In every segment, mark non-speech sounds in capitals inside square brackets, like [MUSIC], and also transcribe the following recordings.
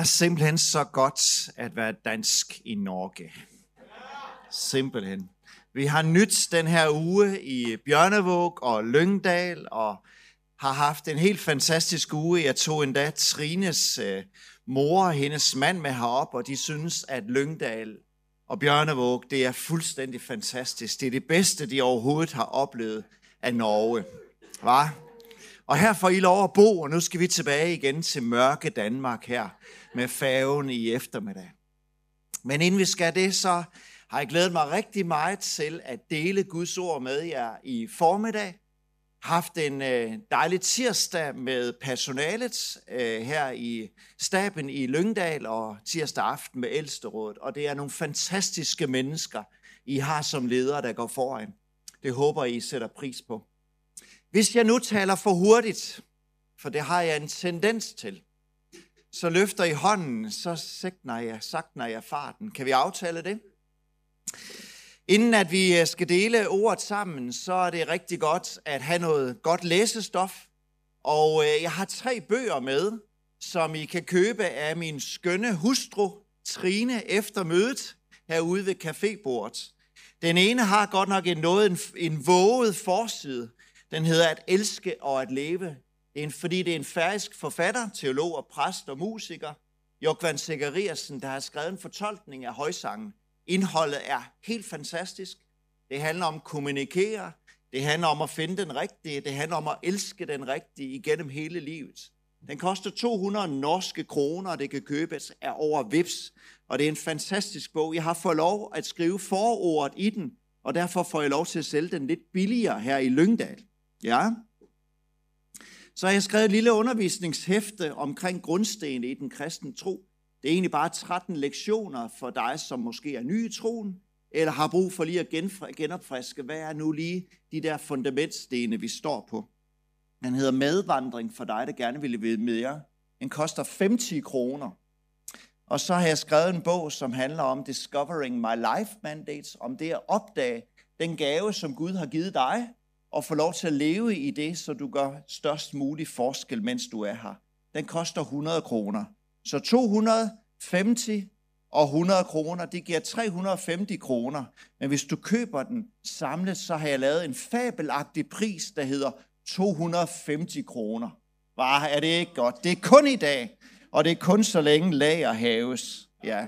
er simpelthen så godt at være dansk i Norge. Simpelthen. Vi har nyt den her uge i Bjørnevåg og Lyngdal, og har haft en helt fantastisk uge. Jeg tog endda Trines øh, mor og hendes mand med herop, og de synes, at Lyngdal og Bjørnevåg, det er fuldstændig fantastisk. Det er det bedste, de overhovedet har oplevet af Norge. Var? Og her får I lov at bo, og nu skal vi tilbage igen til mørke Danmark her med færgen i eftermiddag. Men inden vi skal det, så har jeg glædet mig rigtig meget til at dele Guds ord med jer i formiddag. Haft en øh, dejlig tirsdag med personalet øh, her i staben i Lyngdal og tirsdag aften med Ældsterådet. Og det er nogle fantastiske mennesker, I har som ledere, der går foran. Det håber I sætter pris på. Hvis jeg nu taler for hurtigt, for det har jeg en tendens til, så løfter I hånden, så sækner jeg, sakner jeg farten. Kan vi aftale det? Inden at vi øh, skal dele ordet sammen, så er det rigtig godt at have noget godt læsestof. Og øh, jeg har tre bøger med, som I kan købe af min skønne hustru, Trine, efter mødet herude ved cafébordet. Den ene har godt nok en noget en, en våget forside. Den hedder At elske og at leve. Det er en, fordi det er en færøsk forfatter, teolog og præst og musiker, Jokvan Segeriasen, der har skrevet en fortolkning af højsangen. Indholdet er helt fantastisk. Det handler om at kommunikere. Det handler om at finde den rigtige. Det handler om at elske den rigtige igennem hele livet. Den koster 200 norske kroner, og det kan købes af over Vips. Og det er en fantastisk bog. Jeg har fået lov at skrive forordet i den, og derfor får jeg lov til at sælge den lidt billigere her i Lyngdal. Ja. Så har jeg skrevet et lille undervisningshæfte omkring grundsten i den kristne tro. Det er egentlig bare 13 lektioner for dig, som måske er ny i troen, eller har brug for lige at genopfriske, hvad er nu lige de der fundamentstene, vi står på. Den hedder Medvandring for dig, der gerne vil vide mere. Den koster 50 kroner. Og så har jeg skrevet en bog, som handler om Discovering My Life Mandates, om det at opdage den gave, som Gud har givet dig, og få lov til at leve i det, så du gør størst mulig forskel, mens du er her. Den koster 100 kroner. Så 250 og 100 kroner, det giver 350 kroner. Men hvis du køber den samlet, så har jeg lavet en fabelagtig pris, der hedder 250 kroner. Var er det ikke godt? Det er kun i dag, og det er kun så længe lager haves. Ja.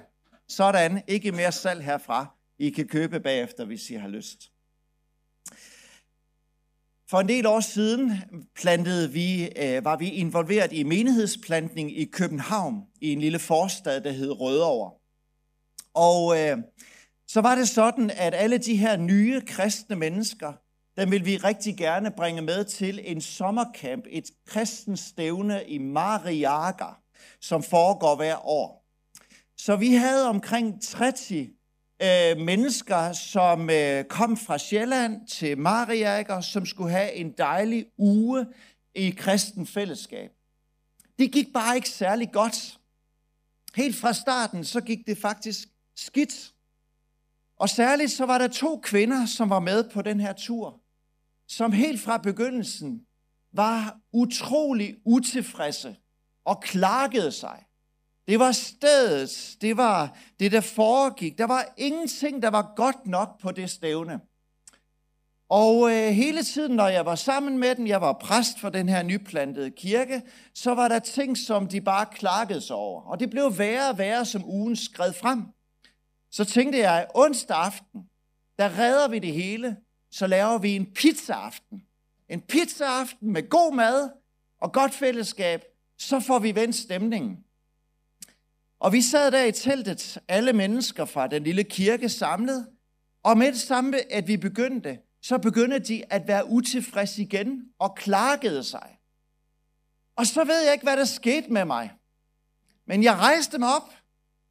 Sådan, ikke mere salg herfra. I kan købe bagefter, hvis I har lyst. For en del år siden plantede vi, øh, var vi involveret i menighedsplantning i København, i en lille forstad, der hed Rødovre. Og øh, så var det sådan, at alle de her nye kristne mennesker, dem vil vi rigtig gerne bringe med til en sommercamp, et kristens stævne i Mariaga, som foregår hver år. Så vi havde omkring 30 øh, mennesker, som øh, kom fra Sjælland til Mariager, som skulle have en dejlig uge i kristen fællesskab. Det gik bare ikke særlig godt. Helt fra starten, så gik det faktisk skidt. Og særligt så var der to kvinder, som var med på den her tur, som helt fra begyndelsen var utrolig utilfredse og klagede sig. Det var stedet, det var det, der foregik. Der var ingenting, der var godt nok på det stævne. Og øh, hele tiden, når jeg var sammen med dem, jeg var præst for den her nyplantede kirke, så var der ting, som de bare klakkede sig over. Og det blev værre og værre, som ugen skred frem. Så tænkte jeg, onsdag aften, der redder vi det hele, så laver vi en pizzaaften. En pizzaaften med god mad og godt fællesskab, så får vi vendt stemningen. Og vi sad der i teltet, alle mennesker fra den lille kirke samlet, og med det samme, at vi begyndte, så begyndte de at være utilfredse igen og klagede sig. Og så ved jeg ikke, hvad der skete med mig. Men jeg rejste mig op,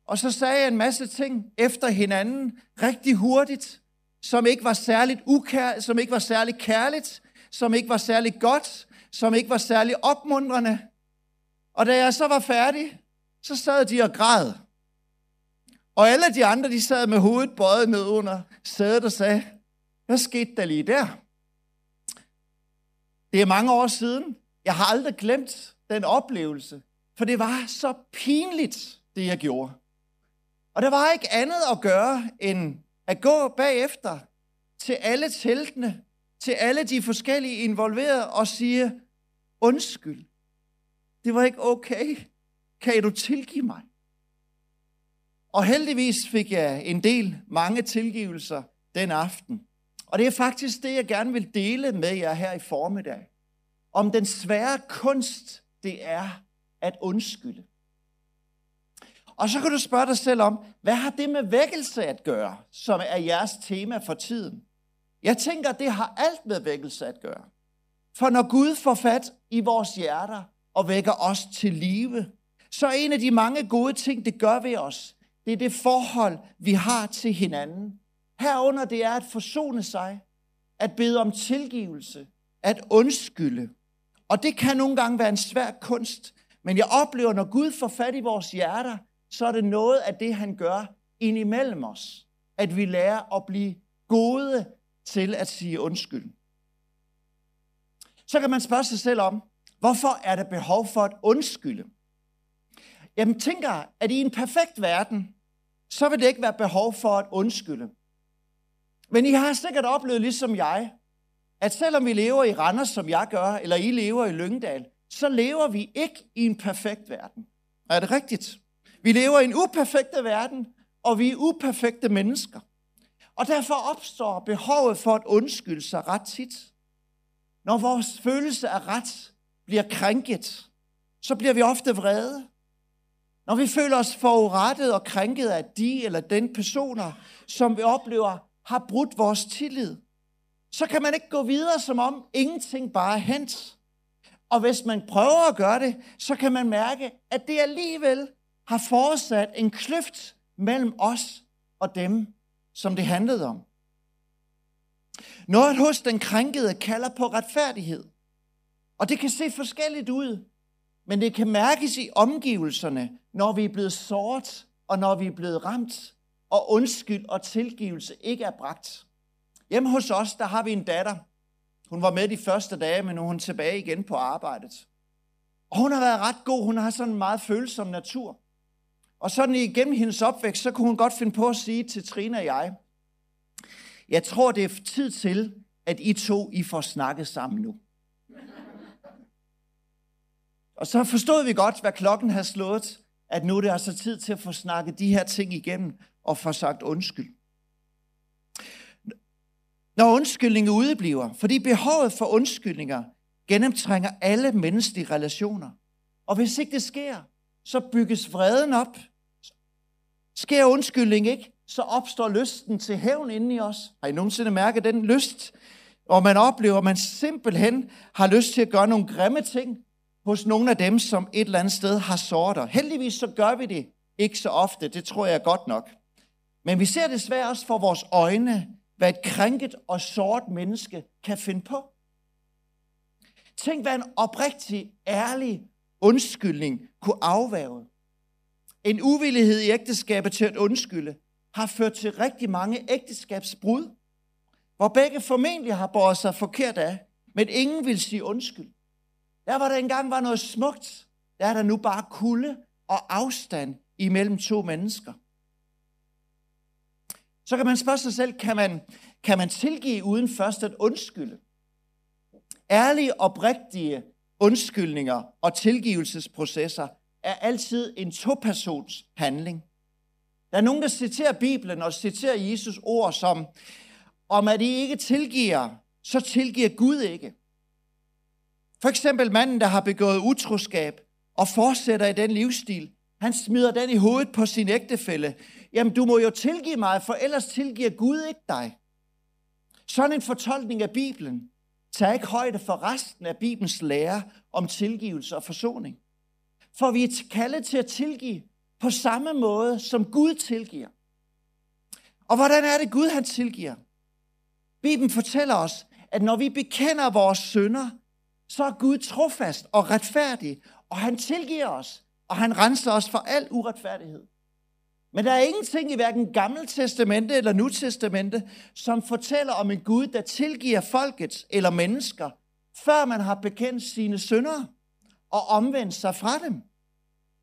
og så sagde jeg en masse ting efter hinanden, rigtig hurtigt, som ikke var særligt ukær, som ikke var særligt kærligt, som ikke var særligt godt, som ikke var særligt opmuntrende. Og da jeg så var færdig, så sad de og græd. Og alle de andre, de sad med hovedet bøjet ned under sædet og sagde, hvad skete der lige der? Det er mange år siden. Jeg har aldrig glemt den oplevelse. For det var så pinligt, det jeg gjorde. Og der var ikke andet at gøre, end at gå bagefter til alle teltene, til alle de forskellige involverede og sige, undskyld, det var ikke okay. Kan du tilgive mig? Og heldigvis fik jeg en del, mange tilgivelser den aften. Og det er faktisk det, jeg gerne vil dele med jer her i formiddag. Om den svære kunst, det er at undskylde. Og så kan du spørge dig selv om, hvad har det med vækkelse at gøre, som er jeres tema for tiden? Jeg tænker, det har alt med vækkelse at gøre. For når Gud får fat i vores hjerter og vækker os til live, så er en af de mange gode ting, det gør ved os, det er det forhold, vi har til hinanden. Herunder det er at forsone sig, at bede om tilgivelse, at undskylde. Og det kan nogle gange være en svær kunst, men jeg oplever, når Gud får fat i vores hjerter, så er det noget af det, han gør indimellem os. At vi lærer at blive gode til at sige undskyld. Så kan man spørge sig selv om, hvorfor er der behov for at undskylde? Jamen tænker, at i en perfekt verden, så vil det ikke være behov for at undskylde. Men I har sikkert oplevet, ligesom jeg, at selvom vi lever i Randers, som jeg gør, eller I lever i Lyngdal, så lever vi ikke i en perfekt verden. Er det rigtigt? Vi lever i en uperfekte verden, og vi er uperfekte mennesker. Og derfor opstår behovet for at undskylde sig ret tit. Når vores følelse af ret bliver krænket, så bliver vi ofte vrede. Når vi føler os forurettet og krænket af de eller den personer, som vi oplever har brudt vores tillid, så kan man ikke gå videre, som om ingenting bare er hent. Og hvis man prøver at gøre det, så kan man mærke, at det alligevel har forårsat en kløft mellem os og dem, som det handlede om. Noget hos den krænkede kalder på retfærdighed. Og det kan se forskelligt ud, men det kan mærkes i omgivelserne, når vi er blevet såret og når vi er blevet ramt, og undskyld og tilgivelse ikke er bragt. Hjemme hos os, der har vi en datter. Hun var med de første dage, men nu er hun tilbage igen på arbejdet. Og hun har været ret god. Hun har sådan en meget følsom natur. Og sådan igennem hendes opvækst, så kunne hun godt finde på at sige til Trine og jeg, jeg tror, det er tid til, at I to, I får snakket sammen nu. Og så forstod vi godt, hvad klokken havde slået, at nu er det altså tid til at få snakket de her ting igennem og få sagt undskyld. Når undskyldninger udebliver, fordi behovet for undskyldninger gennemtrænger alle menneskelige relationer. Og hvis ikke det sker, så bygges vreden op. Sker undskyldning ikke, så opstår lysten til hævn inde i os. Har I nogensinde mærket den lyst? Og man oplever, at man simpelthen har lyst til at gøre nogle grimme ting hos nogle af dem, som et eller andet sted har sorter. Heldigvis så gør vi det ikke så ofte, det tror jeg godt nok. Men vi ser desværre også for vores øjne, hvad et krænket og sort menneske kan finde på. Tænk, hvad en oprigtig, ærlig undskyldning kunne afværge. En uvillighed i ægteskabet til at undskylde har ført til rigtig mange ægteskabsbrud, hvor begge formentlig har båret sig forkert af, men ingen vil sige undskyld. Der var der engang var noget smukt, der er der nu bare kulde og afstand imellem to mennesker. Så kan man spørge sig selv, kan man, kan man tilgive uden først at undskylde? Ærlige, oprigtige undskyldninger og tilgivelsesprocesser er altid en topersons handling. Der er nogen, der citerer Bibelen og citerer Jesus ord som, om at I ikke tilgiver, så tilgiver Gud ikke. For eksempel manden, der har begået utroskab og fortsætter i den livsstil, han smider den i hovedet på sin ægtefælle. Jamen, du må jo tilgive mig, for ellers tilgiver Gud ikke dig. Sådan en fortolkning af Bibelen tager ikke højde for resten af Bibelens lære om tilgivelse og forsoning. For vi er kaldet til at tilgive på samme måde, som Gud tilgiver. Og hvordan er det, Gud han tilgiver? Bibelen fortæller os, at når vi bekender vores synder, så er Gud trofast og retfærdig, og han tilgiver os, og han renser os for al uretfærdighed. Men der er ingenting i hverken Gamle Testamente eller Nu Testamente, som fortæller om en Gud, der tilgiver folket eller mennesker, før man har bekendt sine synder og omvendt sig fra dem.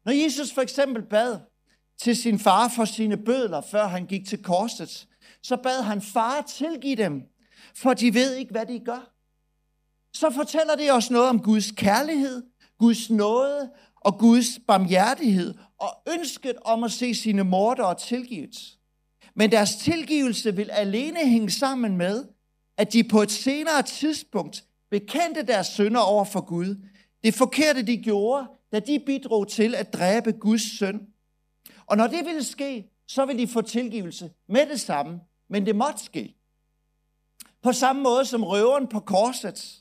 Når Jesus for eksempel bad til sin far for sine bødler, før han gik til korset, så bad han far tilgive dem, for de ved ikke, hvad de gør. Så fortæller det os noget om Guds kærlighed, Guds nåde og Guds barmhjertighed og ønsket om at se sine mordere tilgivet. Men deres tilgivelse vil alene hænge sammen med, at de på et senere tidspunkt bekendte deres synder over for Gud. Det forkerte, de gjorde, da de bidrog til at dræbe Guds søn. Og når det ville ske, så ville de få tilgivelse med det samme, men det måtte ske. På samme måde som røveren på korset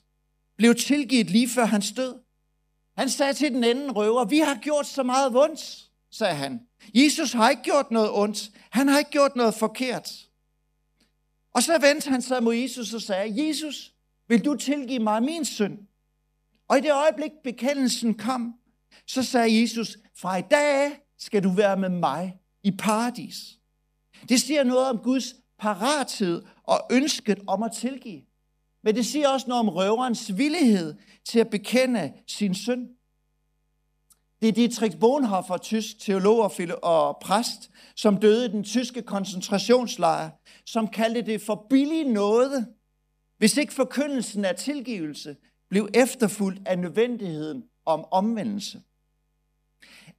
blev tilgivet lige før hans død. Han sagde til den anden røver, vi har gjort så meget ondt, sagde han. Jesus har ikke gjort noget ondt. Han har ikke gjort noget forkert. Og så vendte han sig mod Jesus og sagde, Jesus, vil du tilgive mig min synd? Og i det øjeblik bekendelsen kom, så sagde Jesus, fra i dag skal du være med mig i paradis. Det siger noget om Guds parathed og ønsket om at tilgive. Men det siger også noget om røverens villighed til at bekende sin synd. Det er Dietrich Bonhoeffer, tysk teolog og præst, som døde i den tyske koncentrationslejr, som kaldte det for billig nåde, hvis ikke forkyndelsen af tilgivelse blev efterfulgt af nødvendigheden om omvendelse.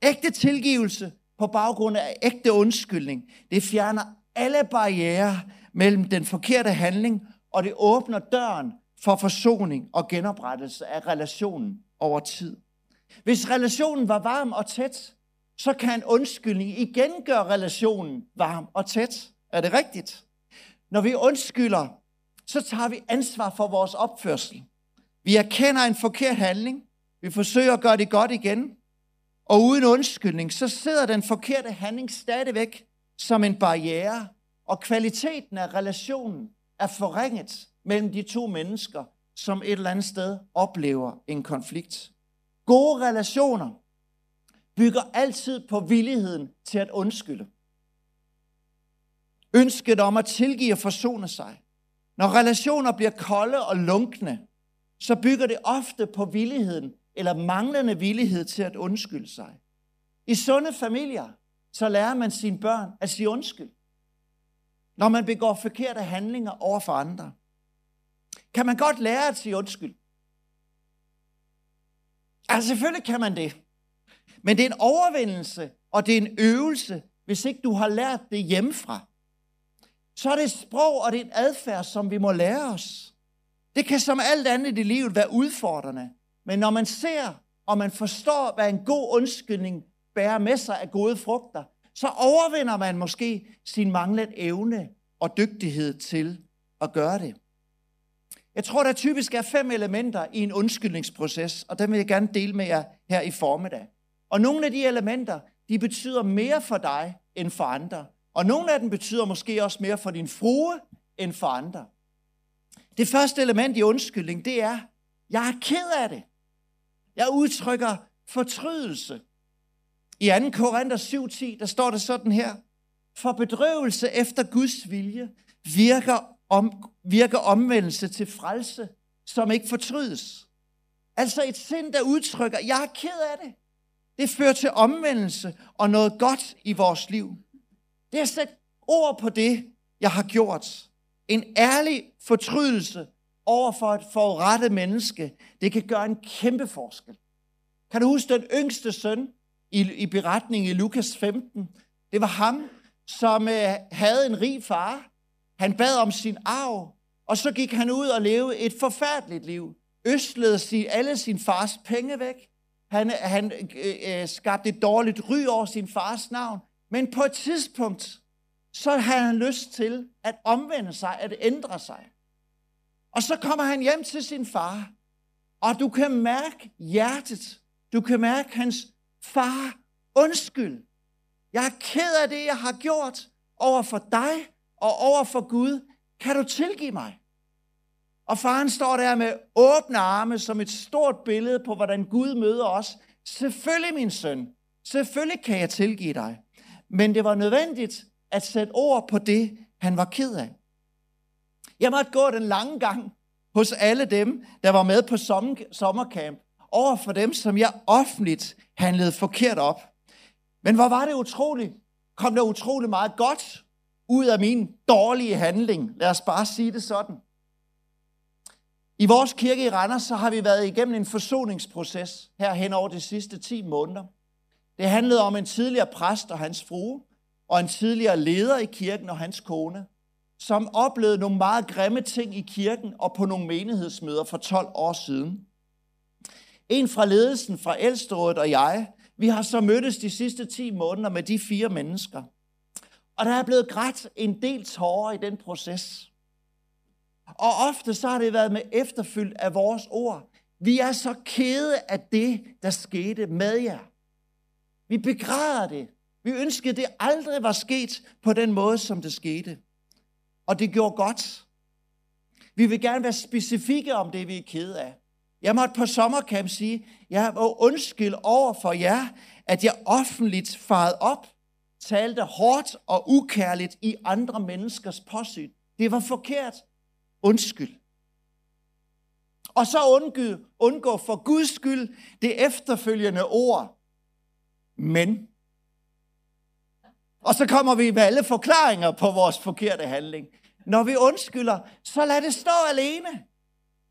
Ægte tilgivelse på baggrund af ægte undskyldning, det fjerner alle barriere mellem den forkerte handling, og det åbner døren for forsoning og genoprettelse af relationen over tid. Hvis relationen var varm og tæt, så kan en undskyldning igen gøre relationen varm og tæt. Er det rigtigt? Når vi undskylder, så tager vi ansvar for vores opførsel. Vi erkender en forkert handling. Vi forsøger at gøre det godt igen. Og uden undskyldning, så sidder den forkerte handling stadigvæk som en barriere, og kvaliteten af relationen er forringet mellem de to mennesker, som et eller andet sted oplever en konflikt. Gode relationer bygger altid på villigheden til at undskylde. Ønsket om at tilgive og forsone sig. Når relationer bliver kolde og lunkne, så bygger det ofte på villigheden eller manglende villighed til at undskylde sig. I sunde familier, så lærer man sine børn at sige undskyld. Når man begår forkerte handlinger over for andre, kan man godt lære at sige undskyld. Altså selvfølgelig kan man det. Men det er en overvindelse, og det er en øvelse, hvis ikke du har lært det hjemmefra. Så er det et sprog, og det er en adfærd, som vi må lære os. Det kan som alt andet i livet være udfordrende. Men når man ser, og man forstår, hvad en god undskyldning bærer med sig af gode frugter, så overvinder man måske sin manglende evne og dygtighed til at gøre det. Jeg tror, der typisk er fem elementer i en undskyldningsproces, og dem vil jeg gerne dele med jer her i formiddag. Og nogle af de elementer, de betyder mere for dig end for andre. Og nogle af dem betyder måske også mere for din frue end for andre. Det første element i undskyldning, det er, jeg er ked af det. Jeg udtrykker fortrydelse. I 2. Korinther 7.10, der står det sådan her. For bedrøvelse efter Guds vilje virker, om, virker omvendelse til frelse, som ikke fortrydes. Altså et sind, der udtrykker, jeg er ked af det. Det fører til omvendelse og noget godt i vores liv. Det er at sætte ord på det, jeg har gjort. En ærlig fortrydelse over for et forurettet menneske, det kan gøre en kæmpe forskel. Kan du huske den yngste søn i, i beretningen i Lukas 15? Det var ham, som øh, havde en rig far. Han bad om sin arv, og så gik han ud og levede et forfærdeligt liv. Østlede sig alle sin fars penge væk. Han, han øh, øh, skabte et dårligt ry over sin fars navn. Men på et tidspunkt, så havde han lyst til at omvende sig, at ændre sig. Og så kommer han hjem til sin far, og du kan mærke hjertet. Du kan mærke hans far, undskyld. Jeg er ked af det, jeg har gjort over for dig og over for Gud. Kan du tilgive mig? Og faren står der med åbne arme som et stort billede på, hvordan Gud møder os. Selvfølgelig, min søn. Selvfølgelig kan jeg tilgive dig. Men det var nødvendigt at sætte ord på det, han var ked af. Jeg måtte gå den lange gang hos alle dem, der var med på sommercamp, over for dem, som jeg offentligt handlede forkert op. Men hvor var det utroligt? Kom der utrolig meget godt ud af min dårlige handling. Lad os bare sige det sådan. I vores kirke i Randers, så har vi været igennem en forsoningsproces her hen over de sidste 10 måneder. Det handlede om en tidligere præst og hans frue, og en tidligere leder i kirken og hans kone, som oplevede nogle meget grimme ting i kirken og på nogle menighedsmøder for 12 år siden. En fra ledelsen fra ældsterådet og jeg, vi har så mødtes de sidste 10 måneder med de fire mennesker. Og der er blevet grædt en del tårer i den proces. Og ofte så har det været med efterfyldt af vores ord. Vi er så kede af det, der skete med jer. Vi begræder det. Vi ønskede, det aldrig var sket på den måde, som det skete. Og det gjorde godt. Vi vil gerne være specifikke om det, vi er kede af. Jeg måtte på sommerkamp sige, jeg må undskyld over for jer, at jeg offentligt farede op, talte hårdt og ukærligt i andre menneskers påsyn. Det var forkert. Undskyld. Og så undgå, undgå for Guds skyld det efterfølgende ord. Men. Og så kommer vi med alle forklaringer på vores forkerte handling. Når vi undskylder, så lad det stå alene.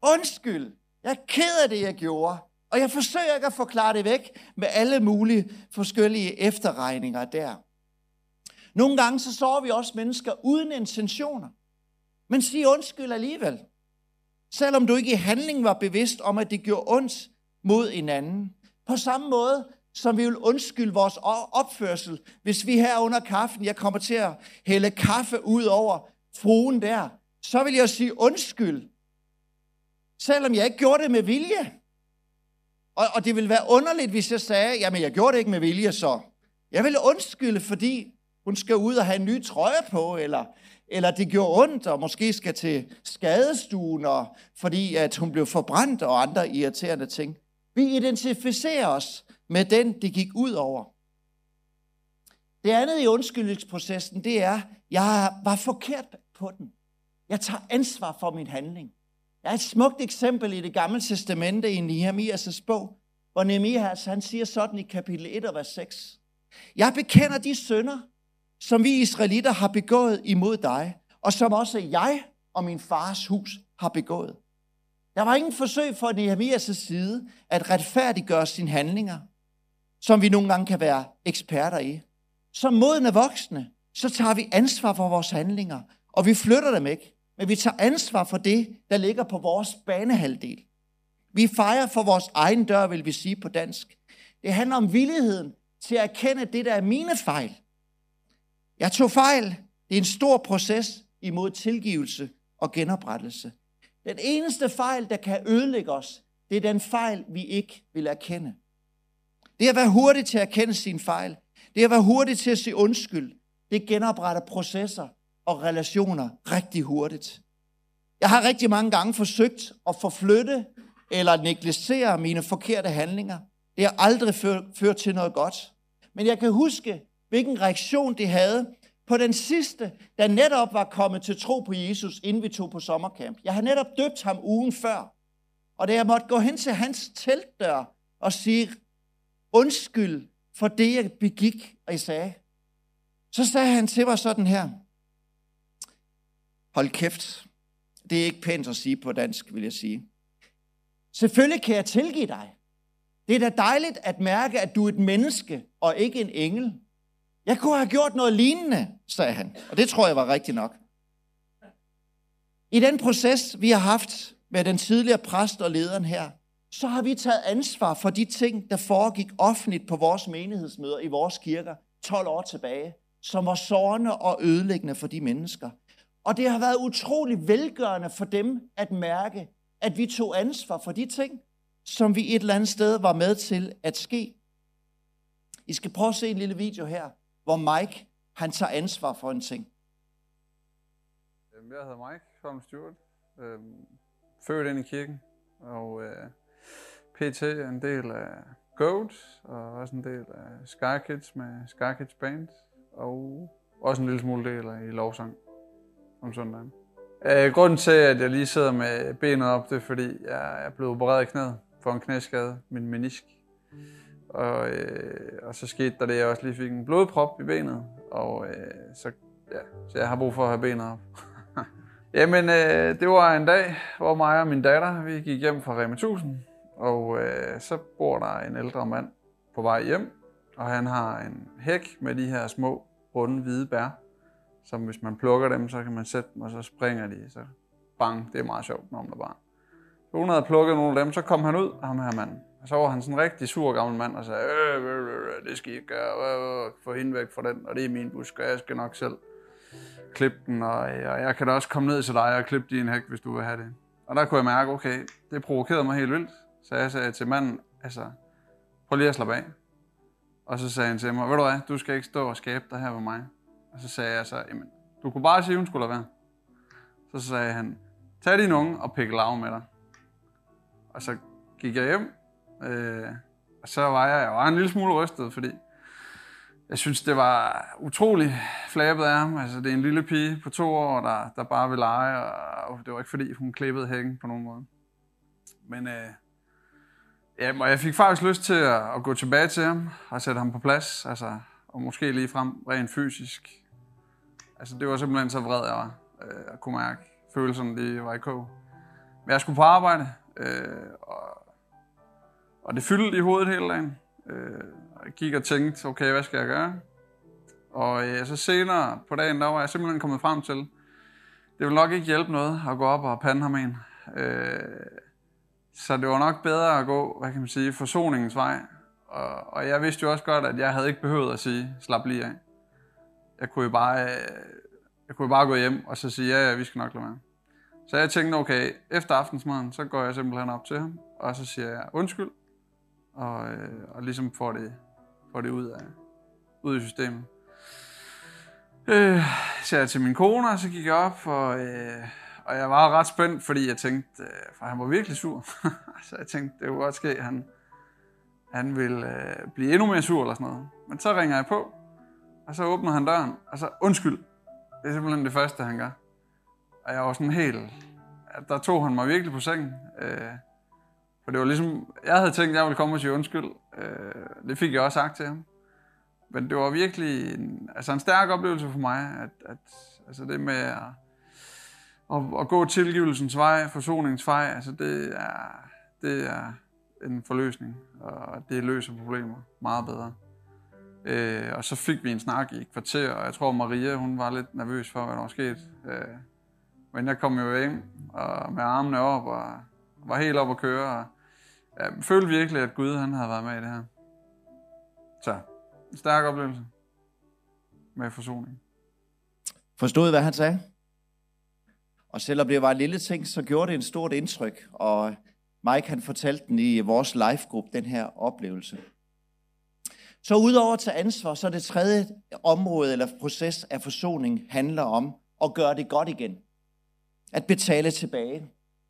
Undskyld. Jeg er ked af det, jeg gjorde. Og jeg forsøger ikke at forklare det væk med alle mulige forskellige efterregninger der. Nogle gange så sår vi også mennesker uden intentioner. Men sig undskyld alligevel. Selvom du ikke i handling var bevidst om, at det gjorde ondt mod hinanden. På samme måde, som vi vil undskylde vores opførsel, hvis vi her under kaffen, jeg kommer til at hælde kaffe ud over fruen der, så vil jeg sige undskyld, selvom jeg ikke gjorde det med vilje. Og, og det ville være underligt, hvis jeg sagde, jamen jeg gjorde det ikke med vilje, så jeg ville undskylde, fordi hun skal ud og have en ny trøje på, eller, eller det gjorde ondt, og måske skal til skadestuen, og, fordi at hun blev forbrændt, og andre irriterende ting. Vi identificerer os med den, det gik ud over. Det andet i undskyldningsprocessen, det er, jeg var forkert på den. Jeg tager ansvar for min handling. Der er et smukt eksempel i det gamle testamente i Nehemias' bog, hvor Nehemias han siger sådan i kapitel 1 og vers 6. Jeg bekender de synder, som vi israelitter har begået imod dig, og som også jeg og min fars hus har begået. Der var ingen forsøg fra Nehemias' side at retfærdiggøre sine handlinger, som vi nogle gange kan være eksperter i. Som modne voksne, så tager vi ansvar for vores handlinger, og vi flytter dem ikke, men vi tager ansvar for det, der ligger på vores banehalvdel. Vi fejrer for vores egen dør, vil vi sige på dansk. Det handler om villigheden til at erkende det, der er mine fejl. Jeg tog fejl. Det er en stor proces imod tilgivelse og genoprettelse. Den eneste fejl, der kan ødelægge os, det er den fejl, vi ikke vil erkende. Det er at være hurtig til at erkende sin fejl. Det er at være hurtig til at sige undskyld. Det genopretter processer og relationer rigtig hurtigt. Jeg har rigtig mange gange forsøgt at forflytte eller negligere mine forkerte handlinger. Det har aldrig ført til noget godt. Men jeg kan huske, hvilken reaktion det havde på den sidste, der netop var kommet til tro på Jesus, inden vi tog på sommercamp. Jeg har netop døbt ham ugen før. Og da jeg måtte gå hen til hans teltdør og sige, undskyld for det, jeg begik, og jeg sagde, så sagde han til mig sådan her, hold kæft, det er ikke pænt at sige på dansk, vil jeg sige. Selvfølgelig kan jeg tilgive dig. Det er da dejligt at mærke, at du er et menneske og ikke en engel. Jeg kunne have gjort noget lignende, sagde han. Og det tror jeg var rigtigt nok. I den proces, vi har haft med den tidligere præst og lederen her, så har vi taget ansvar for de ting, der foregik offentligt på vores menighedsmøder i vores kirker 12 år tilbage, som var sårende og ødelæggende for de mennesker. Og det har været utrolig velgørende for dem at mærke, at vi tog ansvar for de ting, som vi et eller andet sted var med til at ske. I skal prøve at se en lille video her, hvor Mike han tager ansvar for en ting. Jeg hedder Mike Holm Stewart, øh, født ind i kirken, og øh, PT er en del af Goat, og også en del af Sky Kids med Sky Kids Band, og også en lille smule del af i lovsang om søndagen. Øh, grunden til, at jeg lige sidder med benet op, det er fordi, jeg er blevet opereret i knæet for en knæskade, min menisk. Og, øh, og så skete der det, at jeg også lige fik en blodprop i benet. Og øh, så, ja, så jeg har brug for at have benet op. [LAUGHS] Jamen, øh, det var en dag, hvor mig og min datter, vi gik hjem fra Rema 1000. Og øh, så bor der en ældre mand på vej hjem. Og han har en hæk med de her små, runde, hvide bær. Som hvis man plukker dem, så kan man sætte dem, og så springer de. Så bang, det er meget sjovt, når man er barn. Så hun havde plukket nogle af dem, så kom han ud, ham her mand. Og så var han sådan en rigtig sur gammel mand, og sagde, øh, øh, øh, øh det skal I ikke gøre, øh, øh, få hende væk fra den, og det er min busk, og jeg skal nok selv klippe den, og, og jeg kan da også komme ned til dig og klippe din hæk, hvis du vil have det. Og der kunne jeg mærke, okay, det provokerede mig helt vildt. Så jeg sagde til manden, altså, prøv lige at slappe af. Og så sagde han til mig, ved du hvad, du skal ikke stå og skabe dig her ved mig. Og så sagde jeg så, jamen, du kunne bare sige, hun skulle lade være. Så sagde han, tag din unge og pik lav med dig. Og så gik jeg hjem, øh, og så var jeg, jeg var en lille smule rystet, fordi jeg synes, det var utrolig flabet af ham. Altså, det er en lille pige på to år, der, der bare vil lege, og det var ikke fordi, hun klippede hækken på nogen måde. Men øh, ja, og jeg fik faktisk lyst til at, at gå tilbage til ham og sætte ham på plads, altså, og måske lige frem rent fysisk. Altså, det var simpelthen så vred, jeg var. Øh, jeg kunne mærke, følelserne lige var i kog. Men jeg skulle på arbejde, øh, og, og det fyldte i hovedet hele dagen. Øh, jeg gik og tænkte, okay, hvad skal jeg gøre? Og øh, så senere på dagen, der var jeg simpelthen kommet frem til, det vil nok ikke hjælpe noget at gå op og pande ham en. Øh, så det var nok bedre at gå, hvad kan man sige, forsoningens vej. Og, og jeg vidste jo også godt, at jeg havde ikke behøvet at sige, slap lige af. Jeg kunne jo bare, øh, jeg kunne jo bare gå hjem og så sige, ja, ja, vi skal nok lade være. Så jeg tænkte, okay, efter aftensmaden, så går jeg simpelthen op til ham, og så siger jeg undskyld, og, øh, og ligesom får det, får det ud, af, ud i systemet. Øh, så jeg til min kone, og så gik jeg op, og, øh, og jeg var ret spændt, fordi jeg tænkte, øh, for han var virkelig sur. [LAUGHS] så jeg tænkte, det kunne godt ske, at han, han ville øh, blive endnu mere sur eller sådan noget. Men så ringer jeg på, og så åbner han døren, og så undskyld. Det er simpelthen det første, han gør. Og jeg var sådan helt... Der tog han mig virkelig på sengen. Øh, for det var ligesom... Jeg havde tænkt, at jeg ville komme og sige undskyld. Øh, det fik jeg også sagt til ham. Men det var virkelig en, altså en stærk oplevelse for mig, at, at altså det med at, at, at gå tilgivelsens vej, forsoningens vej, altså det er, det er en forløsning, og det løser problemer meget bedre. Øh, og så fik vi en snak i et kvarter, og jeg tror Maria, hun var lidt nervøs for, hvad der var sket. Øh, men jeg kom jo ind og med armene op og var helt op at køre. Og jeg følte virkelig, at Gud han havde været med i det her. Så, en stærk oplevelse med forsoning. Forstod hvad han sagde? Og selvom det var en lille ting, så gjorde det en stort indtryk. Og Mike han fortalte den i vores live-gruppe, den her oplevelse. Så udover at tage ansvar, så er det tredje område eller proces af forsoning handler om at gøre det godt igen. At betale tilbage.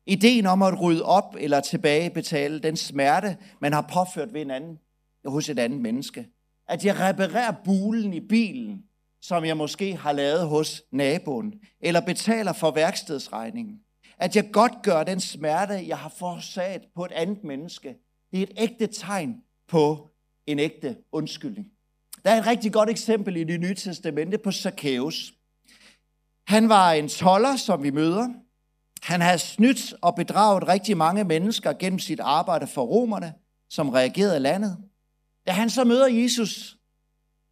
Ideen om at rydde op eller tilbage betale den smerte, man har påført ved en anden, hos et andet menneske. At jeg reparerer bulen i bilen, som jeg måske har lavet hos naboen, eller betaler for værkstedsregningen. At jeg godt gør den smerte, jeg har forårsaget på et andet menneske. Det er et ægte tegn på en ægte undskyldning. Der er et rigtig godt eksempel i det nye testamente på Zacchaeus. Han var en toller, som vi møder. Han havde snydt og bedraget rigtig mange mennesker gennem sit arbejde for romerne, som reagerede landet. Da han så møder Jesus,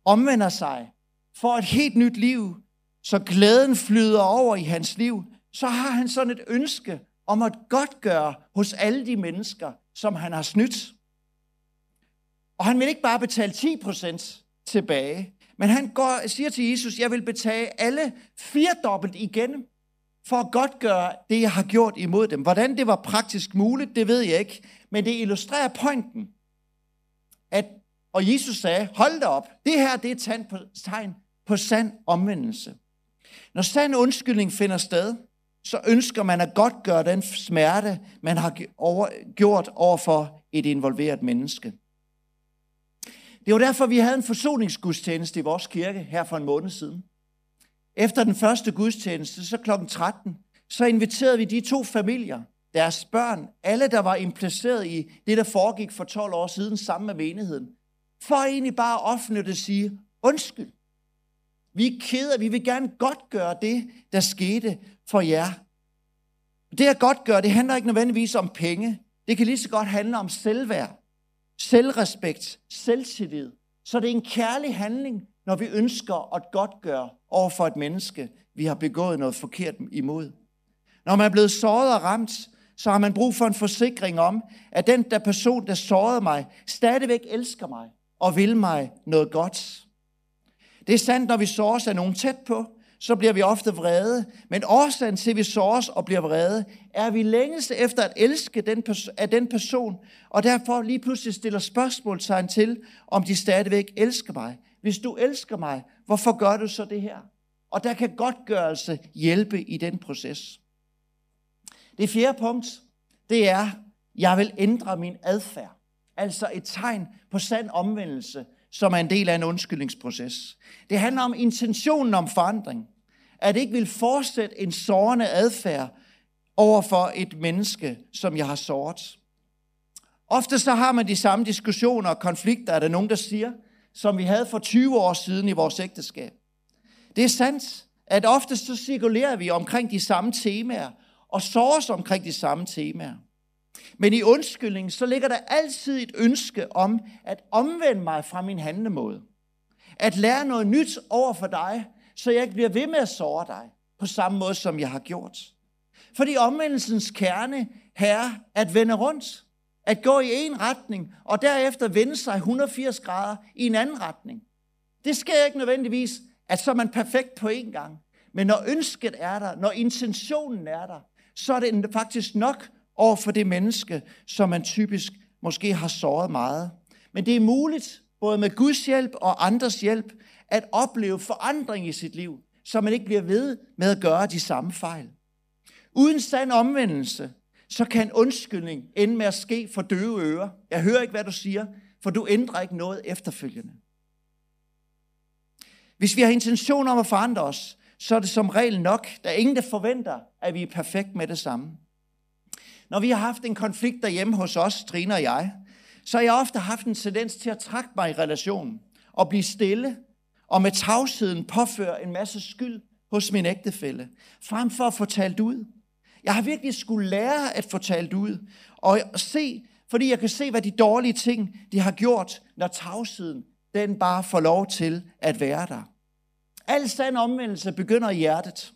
omvender sig, får et helt nyt liv, så glæden flyder over i hans liv, så har han sådan et ønske om at godt gøre hos alle de mennesker, som han har snydt. Og han vil ikke bare betale 10% tilbage, men han går, siger til Jesus, jeg vil betale alle firedobbelt igen, for at godt gøre det, jeg har gjort imod dem. Hvordan det var praktisk muligt, det ved jeg ikke, men det illustrerer pointen. At, og Jesus sagde, hold da op, det her det er et tegn på sand omvendelse. Når sand undskyldning finder sted, så ønsker man at godt gøre den smerte, man har gjort over for et involveret menneske. Det var derfor, vi havde en forsoningsgudstjeneste i vores kirke her for en måned siden. Efter den første gudstjeneste, så kl. 13, så inviterede vi de to familier, deres børn, alle der var impliceret i det, der foregik for 12 år siden sammen med menigheden, for egentlig bare offentligt at sige, undskyld. Vi er kede vi vil gerne godt gøre det, der skete for jer. Det at godt gøre, det handler ikke nødvendigvis om penge. Det kan lige så godt handle om selvværd, selvrespekt, selvtillid. Så det er en kærlig handling, når vi ønsker at godt gøre over for et menneske, vi har begået noget forkert imod. Når man er blevet såret og ramt, så har man brug for en forsikring om, at den der person, der sårede mig, stadigvæk elsker mig og vil mig noget godt. Det er sandt, når vi såres af nogen tæt på, så bliver vi ofte vrede. Men årsagen til, at vi såres og bliver vrede, er, at vi længes efter at elske den af den person, og derfor lige pludselig stiller spørgsmålstegn til, om de stadigvæk elsker mig. Hvis du elsker mig, hvorfor gør du så det her? Og der kan godtgørelse hjælpe i den proces. Det fjerde punkt, det er, jeg vil ændre min adfærd. Altså et tegn på sand omvendelse, som er en del af en undskyldningsproces. Det handler om intentionen om forandring. At ikke vil fortsætte en sårende adfærd over for et menneske, som jeg har såret. Ofte så har man de samme diskussioner og konflikter, er der nogen, der siger, som vi havde for 20 år siden i vores ægteskab. Det er sandt, at ofte så cirkulerer vi omkring de samme temaer, og såres omkring de samme temaer. Men i undskyldning, så ligger der altid et ønske om at omvende mig fra min handlemåde. At lære noget nyt over for dig, så jeg ikke bliver ved med at såre dig på samme måde, som jeg har gjort. Fordi omvendelsens kerne er at vende rundt. At gå i en retning, og derefter vende sig 180 grader i en anden retning. Det sker ikke nødvendigvis, at så er man perfekt på én gang. Men når ønsket er der, når intentionen er der, så er det faktisk nok over for det menneske, som man typisk måske har såret meget. Men det er muligt, både med Guds hjælp og andres hjælp, at opleve forandring i sit liv, så man ikke bliver ved med at gøre de samme fejl. Uden sand omvendelse, så kan undskyldning ende med at ske for døve ører. Jeg hører ikke, hvad du siger, for du ændrer ikke noget efterfølgende. Hvis vi har intention om at forandre os, så er det som regel nok. Der er ingen, der forventer, at vi er perfekt med det samme. Når vi har haft en konflikt derhjemme hos os, Trine og jeg, så har jeg ofte haft en tendens til at trække mig i relationen og blive stille og med tavsheden påføre en masse skyld hos min ægtefælle, frem for at få talt ud. Jeg har virkelig skulle lære at få talt ud og se, fordi jeg kan se, hvad de dårlige ting, de har gjort, når tavsheden, den bare får lov til at være der. Al sand omvendelse begynder i hjertet.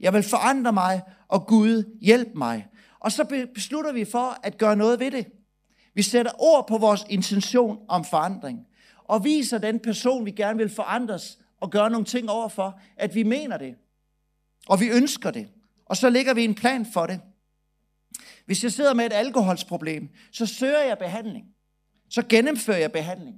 Jeg vil forandre mig, og Gud hjælp mig. Og så beslutter vi for at gøre noget ved det. Vi sætter ord på vores intention om forandring. Og viser den person, vi gerne vil forandres og gøre nogle ting overfor, at vi mener det. Og vi ønsker det. Og så lægger vi en plan for det. Hvis jeg sidder med et alkoholsproblem, så søger jeg behandling. Så gennemfører jeg behandling.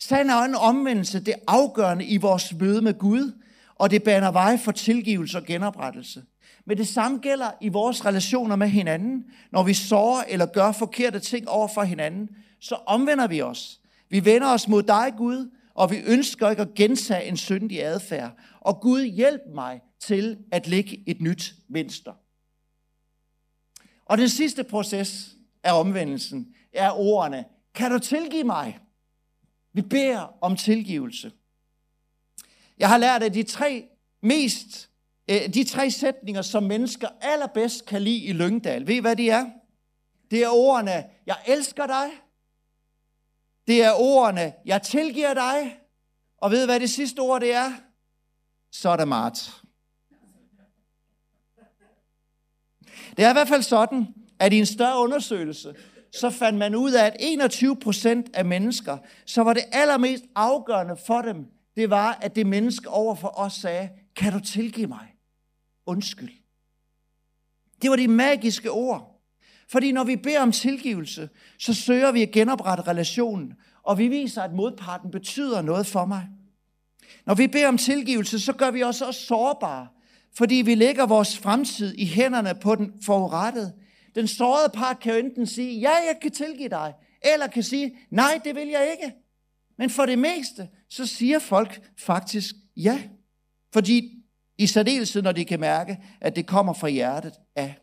Sand og en omvendelse, det er afgørende i vores møde med Gud, og det baner vej for tilgivelse og genoprettelse. Men det samme gælder i vores relationer med hinanden. Når vi sårer eller gør forkerte ting over for hinanden, så omvender vi os. Vi vender os mod dig, Gud, og vi ønsker ikke at gentage en syndig adfærd. Og Gud, hjælp mig til at lægge et nyt mønster. Og den sidste proces af omvendelsen er ordene, kan du tilgive mig? Vi beder om tilgivelse. Jeg har lært, at de tre mest, Øh, de tre sætninger, som mennesker allerbedst kan lide i Lyngdal, ved I hvad de er? Det er ordene, jeg elsker dig. Det er ordene, jeg tilgiver dig. Og ved I hvad det sidste ord det er? Så er det Mart. Det er i hvert fald sådan, at i en større undersøgelse, så fandt man ud af, at 21 procent af mennesker, så var det allermest afgørende for dem, det var, at det menneske over for os sagde, kan du tilgive mig? Undskyld. Det var de magiske ord. Fordi når vi beder om tilgivelse, så søger vi at genoprette relationen, og vi viser, at modparten betyder noget for mig. Når vi beder om tilgivelse, så gør vi os også sårbare, fordi vi lægger vores fremtid i hænderne på den forurettede. Den sårede part kan jo enten sige, ja, jeg kan tilgive dig, eller kan sige, nej, det vil jeg ikke. Men for det meste, så siger folk faktisk ja. Fordi i særdeleshed, når de kan mærke, at det kommer fra hjertet af.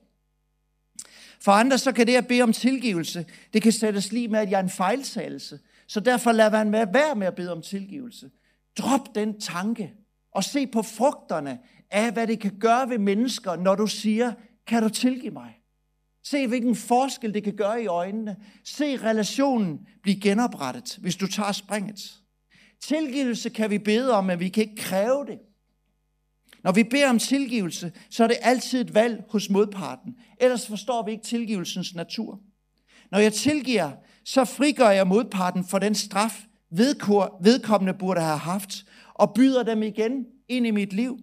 For andre, så kan det at bede om tilgivelse, det kan sættes lige med, at jeg er en fejltagelse. Så derfor lad man være med at bede om tilgivelse. Drop den tanke og se på frugterne af, hvad det kan gøre ved mennesker, når du siger, kan du tilgive mig? Se, hvilken forskel det kan gøre i øjnene. Se relationen blive genoprettet, hvis du tager springet. Tilgivelse kan vi bede om, men vi kan ikke kræve det. Når vi beder om tilgivelse, så er det altid et valg hos modparten. Ellers forstår vi ikke tilgivelsens natur. Når jeg tilgiver, så frigør jeg modparten for den straf, vedkommende burde have haft, og byder dem igen ind i mit liv.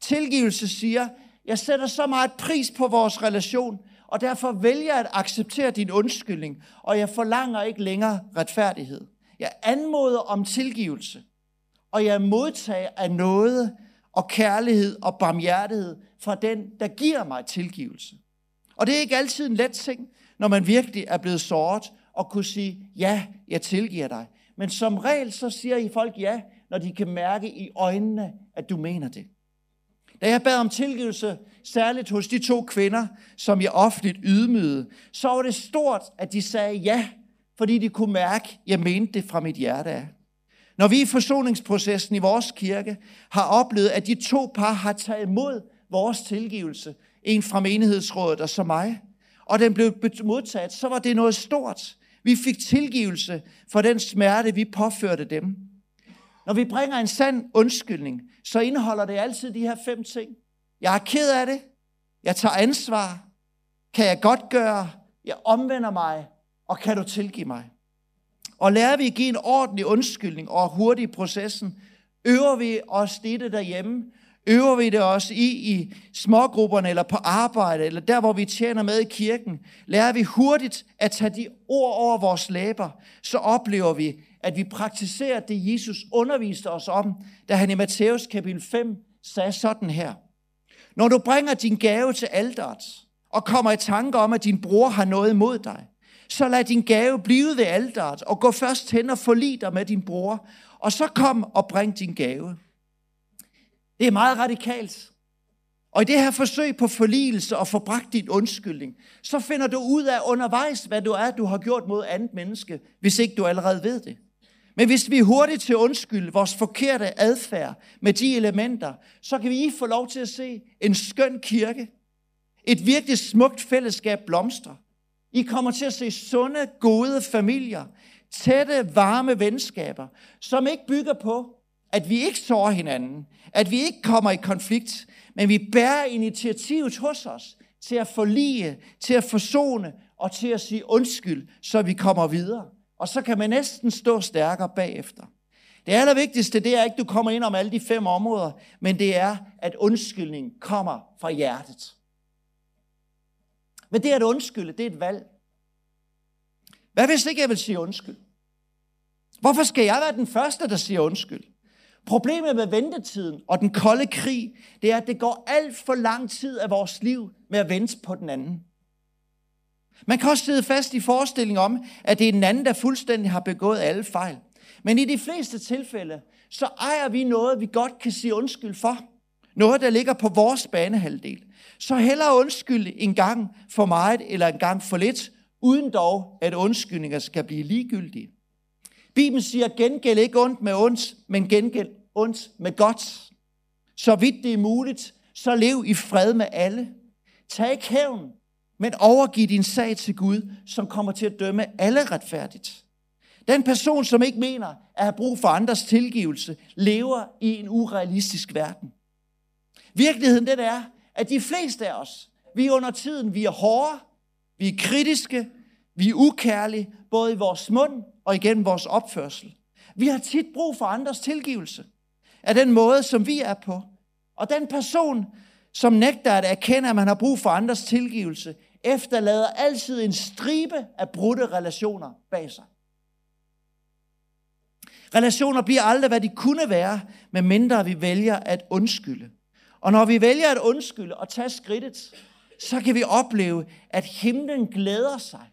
Tilgivelse siger, jeg sætter så meget pris på vores relation, og derfor vælger jeg at acceptere din undskyldning, og jeg forlanger ikke længere retfærdighed. Jeg anmoder om tilgivelse, og jeg modtager af noget og kærlighed og barmhjertighed fra den, der giver mig tilgivelse. Og det er ikke altid en let ting, når man virkelig er blevet såret, og kunne sige, ja, jeg tilgiver dig. Men som regel så siger I folk ja, når de kan mærke i øjnene, at du mener det. Da jeg bad om tilgivelse, særligt hos de to kvinder, som jeg offentligt ydmygede, så var det stort, at de sagde ja, fordi de kunne mærke, at jeg mente det fra mit hjerte af. Når vi i forsoningsprocessen i vores kirke har oplevet, at de to par har taget imod vores tilgivelse, en fra menighedsrådet og så mig, og den blev modtaget, så var det noget stort. Vi fik tilgivelse for den smerte, vi påførte dem. Når vi bringer en sand undskyldning, så indeholder det altid de her fem ting. Jeg er ked af det. Jeg tager ansvar. Kan jeg godt gøre? Jeg omvender mig. Og kan du tilgive mig? Og lærer vi at give en ordentlig undskyldning og hurtig i processen, øver vi os det derhjemme, øver vi det også i, i smågrupperne, eller på arbejde, eller der, hvor vi tjener med i kirken, lærer vi hurtigt at tage de ord over vores læber, så oplever vi, at vi praktiserer det, Jesus underviste os om, da han i Matthæus kapitel 5 sagde sådan her. Når du bringer din gave til alderet, og kommer i tanke om, at din bror har noget imod dig, så lad din gave blive ved alderet, og gå først hen og forlig dig med din bror, og så kom og bring din gave. Det er meget radikalt. Og i det her forsøg på forligelse og forbragt din undskyldning, så finder du ud af undervejs, hvad du er, du har gjort mod andet menneske, hvis ikke du allerede ved det. Men hvis vi er hurtigt til at undskylde vores forkerte adfærd med de elementer, så kan vi få lov til at se en skøn kirke, et virkelig smukt fællesskab blomstre. I kommer til at se sunde, gode familier, tætte, varme venskaber, som ikke bygger på, at vi ikke sår hinanden, at vi ikke kommer i konflikt, men vi bærer initiativet hos os til at forlige, til at forsone og til at sige undskyld, så vi kommer videre. Og så kan man næsten stå stærkere bagefter. Det allervigtigste, det er ikke, at du kommer ind om alle de fem områder, men det er, at undskyldning kommer fra hjertet. Men det at undskylde, det er et valg. Hvad hvis ikke jeg vil sige undskyld? Hvorfor skal jeg være den første, der siger undskyld? Problemet med ventetiden og den kolde krig, det er, at det går alt for lang tid af vores liv med at vente på den anden. Man kan også sidde fast i forestillingen om, at det er den anden, der fuldstændig har begået alle fejl. Men i de fleste tilfælde, så ejer vi noget, vi godt kan sige undskyld for. Noget, der ligger på vores banehalvdel. Så hellere undskyld en gang for meget eller en gang for lidt, uden dog, at undskyldninger skal blive ligegyldige. Bibelen siger, gengæld ikke ondt med ondt, men gengæld ondt med godt. Så vidt det er muligt, så lev i fred med alle. Tag ikke hævn, men overgiv din sag til Gud, som kommer til at dømme alle retfærdigt. Den person, som ikke mener at have brug for andres tilgivelse, lever i en urealistisk verden. Virkeligheden den er, at de fleste af os, vi er under tiden, vi er hårde, vi er kritiske, vi er ukærlige, både i vores mund og igennem vores opførsel. Vi har tit brug for andres tilgivelse af den måde, som vi er på. Og den person, som nægter at erkende, at man har brug for andres tilgivelse, efterlader altid en stribe af brudte relationer bag sig. Relationer bliver aldrig, hvad de kunne være, medmindre vi vælger at undskylde. Og når vi vælger at undskylde og tage skridtet, så kan vi opleve, at himlen glæder sig.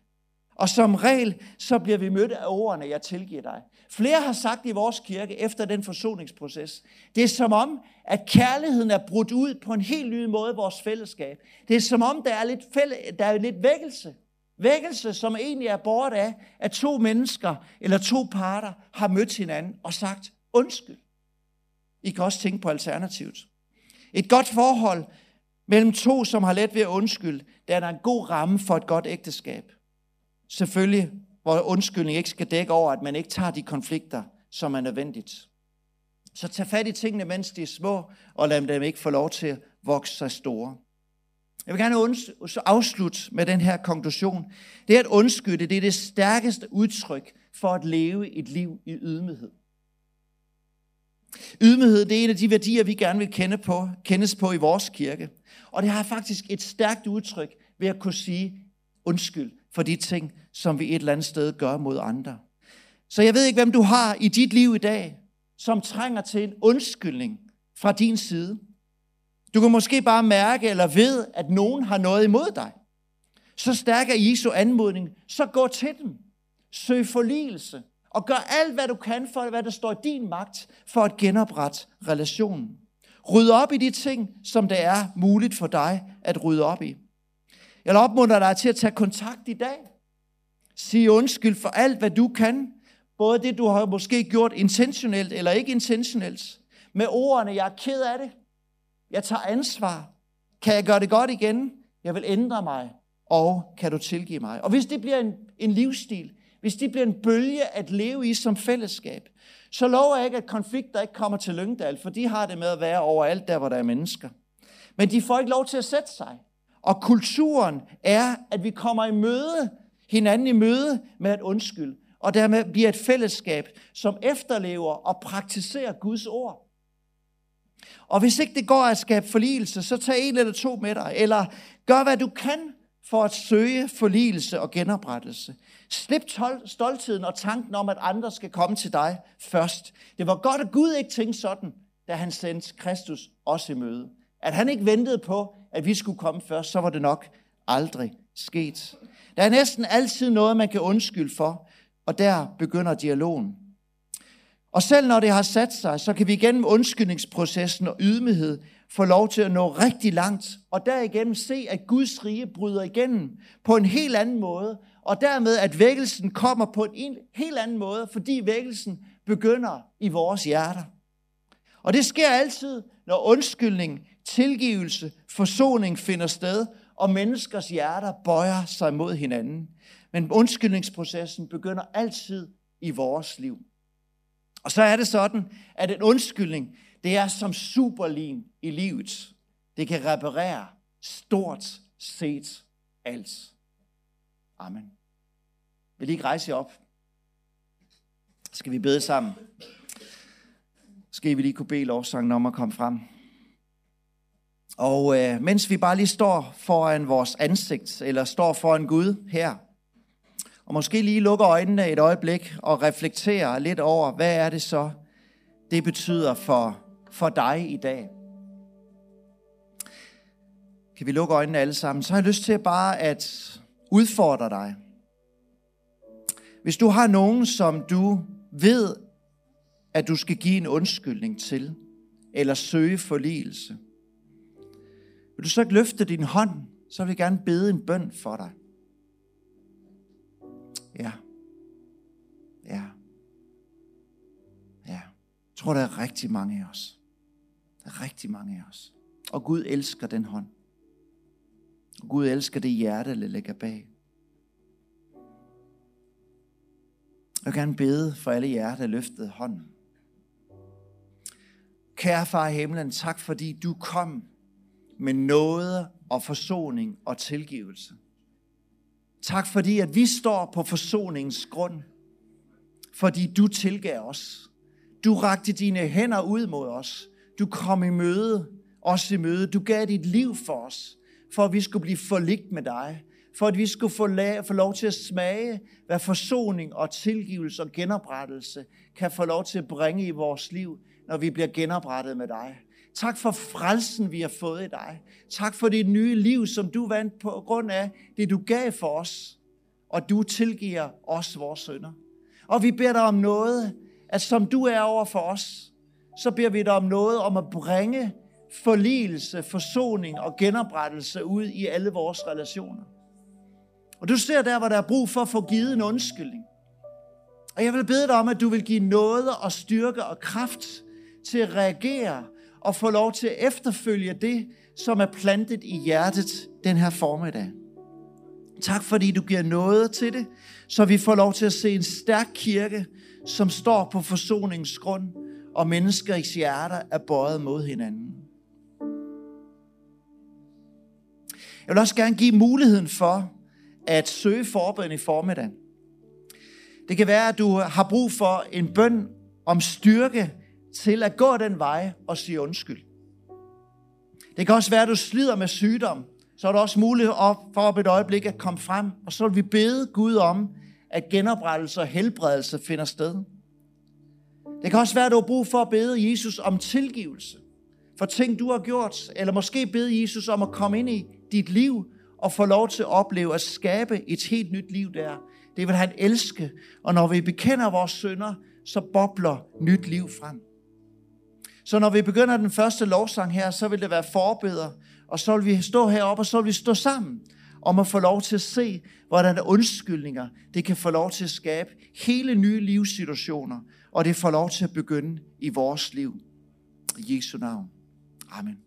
Og som regel, så bliver vi mødt af ordene, jeg tilgiver dig. Flere har sagt i vores kirke efter den forsoningsproces, det er som om, at kærligheden er brudt ud på en helt ny måde i vores fællesskab. Det er som om, der er lidt, fælde, der er lidt vækkelse. Vækkelse, som egentlig er bort af, at to mennesker eller to parter har mødt hinanden og sagt undskyld. I kan også tænke på alternativet. Et godt forhold mellem to, som har let ved at undskylde, der er en god ramme for et godt ægteskab. Selvfølgelig, hvor undskyldning ikke skal dække over, at man ikke tager de konflikter, som er nødvendigt. Så tag fat i tingene, mens de er små, og lad dem ikke få lov til at vokse sig store. Jeg vil gerne afslutte med den her konklusion. Det er at undskylde, det er det stærkeste udtryk for at leve et liv i ydmyghed. Ydmyghed, det er en af de værdier, vi gerne vil kende på, kendes på i vores kirke. Og det har faktisk et stærkt udtryk ved at kunne sige undskyld for de ting, som vi et eller andet sted gør mod andre. Så jeg ved ikke, hvem du har i dit liv i dag, som trænger til en undskyldning fra din side. Du kan måske bare mærke eller ved, at nogen har noget imod dig. Så stærk er Jesu anmodning. Så gå til dem. Søg forligelse. Og gør alt, hvad du kan for, hvad der står i din magt, for at genoprette relationen. Ryd op i de ting, som det er muligt for dig at rydde op i. Jeg opmuntrer dig til at tage kontakt i dag. Sig undskyld for alt, hvad du kan. Både det, du har måske gjort intentionelt eller ikke intentionelt. Med ordene, jeg er ked af det. Jeg tager ansvar. Kan jeg gøre det godt igen? Jeg vil ændre mig. Og kan du tilgive mig? Og hvis det bliver en, en livsstil, hvis det bliver en bølge at leve i som fællesskab, så lover jeg ikke, at konflikter ikke kommer til Lyngdal, for de har det med at være overalt der, hvor der er mennesker. Men de får ikke lov til at sætte sig. Og kulturen er, at vi kommer i møde, hinanden i møde med at undskylde. Og dermed bliver et fællesskab, som efterlever og praktiserer Guds ord. Og hvis ikke det går at skabe forligelse, så tag en eller to med dig, eller gør hvad du kan for at søge forligelse og genoprettelse. Slip stoltheden og tanken om, at andre skal komme til dig først. Det var godt, at Gud ikke tænkte sådan, da han sendte Kristus også i møde. At han ikke ventede på, at vi skulle komme først, så var det nok aldrig sket. Der er næsten altid noget, man kan undskylde for, og der begynder dialogen. Og selv når det har sat sig, så kan vi gennem undskyldningsprocessen og ydmyghed få lov til at nå rigtig langt, og derigennem se, at Guds rige bryder igennem på en helt anden måde, og dermed at vækkelsen kommer på en helt anden måde, fordi vækkelsen begynder i vores hjerter. Og det sker altid, når undskyldning, tilgivelse, forsoning finder sted, og menneskers hjerter bøjer sig mod hinanden. Men undskyldningsprocessen begynder altid i vores liv. Og så er det sådan, at en undskyldning, det er som superlim i livet. Det kan reparere stort set alt. Amen. Vil I ikke rejse jer op? Skal vi bede sammen? Skal vi lige kunne bede lovsangen om at komme frem? Og øh, mens vi bare lige står foran vores ansigt, eller står foran Gud her, og måske lige lukker øjnene et øjeblik og reflekterer lidt over, hvad er det så, det betyder for, for dig i dag. Kan vi lukke øjnene alle sammen? Så har jeg lyst til bare at udfordre dig. Hvis du har nogen, som du ved, at du skal give en undskyldning til, eller søge forligelse, vil du så ikke løfte din hånd, så vil jeg gerne bede en bøn for dig. Ja. Ja. Ja. Jeg tror, der er rigtig mange af os. Der er rigtig mange af os. Og Gud elsker den hånd. Gud elsker det hjerte, der ligger bag. Jeg vil gerne bede for alle jer, der løftede hånden. Kære far i himlen, tak fordi du kom med noget og forsoning og tilgivelse. Tak fordi, at vi står på forsoningens grund. Fordi du tilgav os. Du rakte dine hænder ud mod os. Du kom i møde, os i møde. Du gav dit liv for os, for at vi skulle blive forligt med dig. For at vi skulle få, la- få lov til at smage, hvad forsoning og tilgivelse og genoprettelse kan få lov til at bringe i vores liv, når vi bliver genoprettet med dig. Tak for frelsen, vi har fået i dig. Tak for det nye liv, som du vandt på grund af det, du gav for os. Og du tilgiver os vores sønder. Og vi beder dig om noget, at som du er over for os, så beder vi dig om noget om at bringe forligelse, forsoning og genoprettelse ud i alle vores relationer. Og du ser der, hvor der er brug for at få givet en undskyldning. Og jeg vil bede dig om, at du vil give noget og styrke og kraft til at reagere og få lov til at efterfølge det, som er plantet i hjertet den her formiddag. Tak fordi du giver noget til det, så vi får lov til at se en stærk kirke, som står på forsoningens grund, og menneskers hjerter er bøjet mod hinanden. Jeg vil også gerne give muligheden for at søge forbøn i formiddag. Det kan være, at du har brug for en bøn om styrke til at gå den vej og sige undskyld. Det kan også være, at du slider med sygdom. Så er der også mulighed for op et øjeblik at komme frem, og så vil vi bede Gud om, at genoprettelse og helbredelse finder sted. Det kan også være, at du har brug for at bede Jesus om tilgivelse for ting, du har gjort, eller måske bede Jesus om at komme ind i dit liv og få lov til at opleve at skabe et helt nyt liv der. Det vil han elske, og når vi bekender vores synder, så bobler nyt liv frem. Så når vi begynder den første lovsang her, så vil det være forbeder, og så vil vi stå heroppe, og så vil vi stå sammen om at få lov til at se, hvordan undskyldninger, det kan få lov til at skabe hele nye livssituationer, og det får lov til at begynde i vores liv. I Jesu navn. Amen.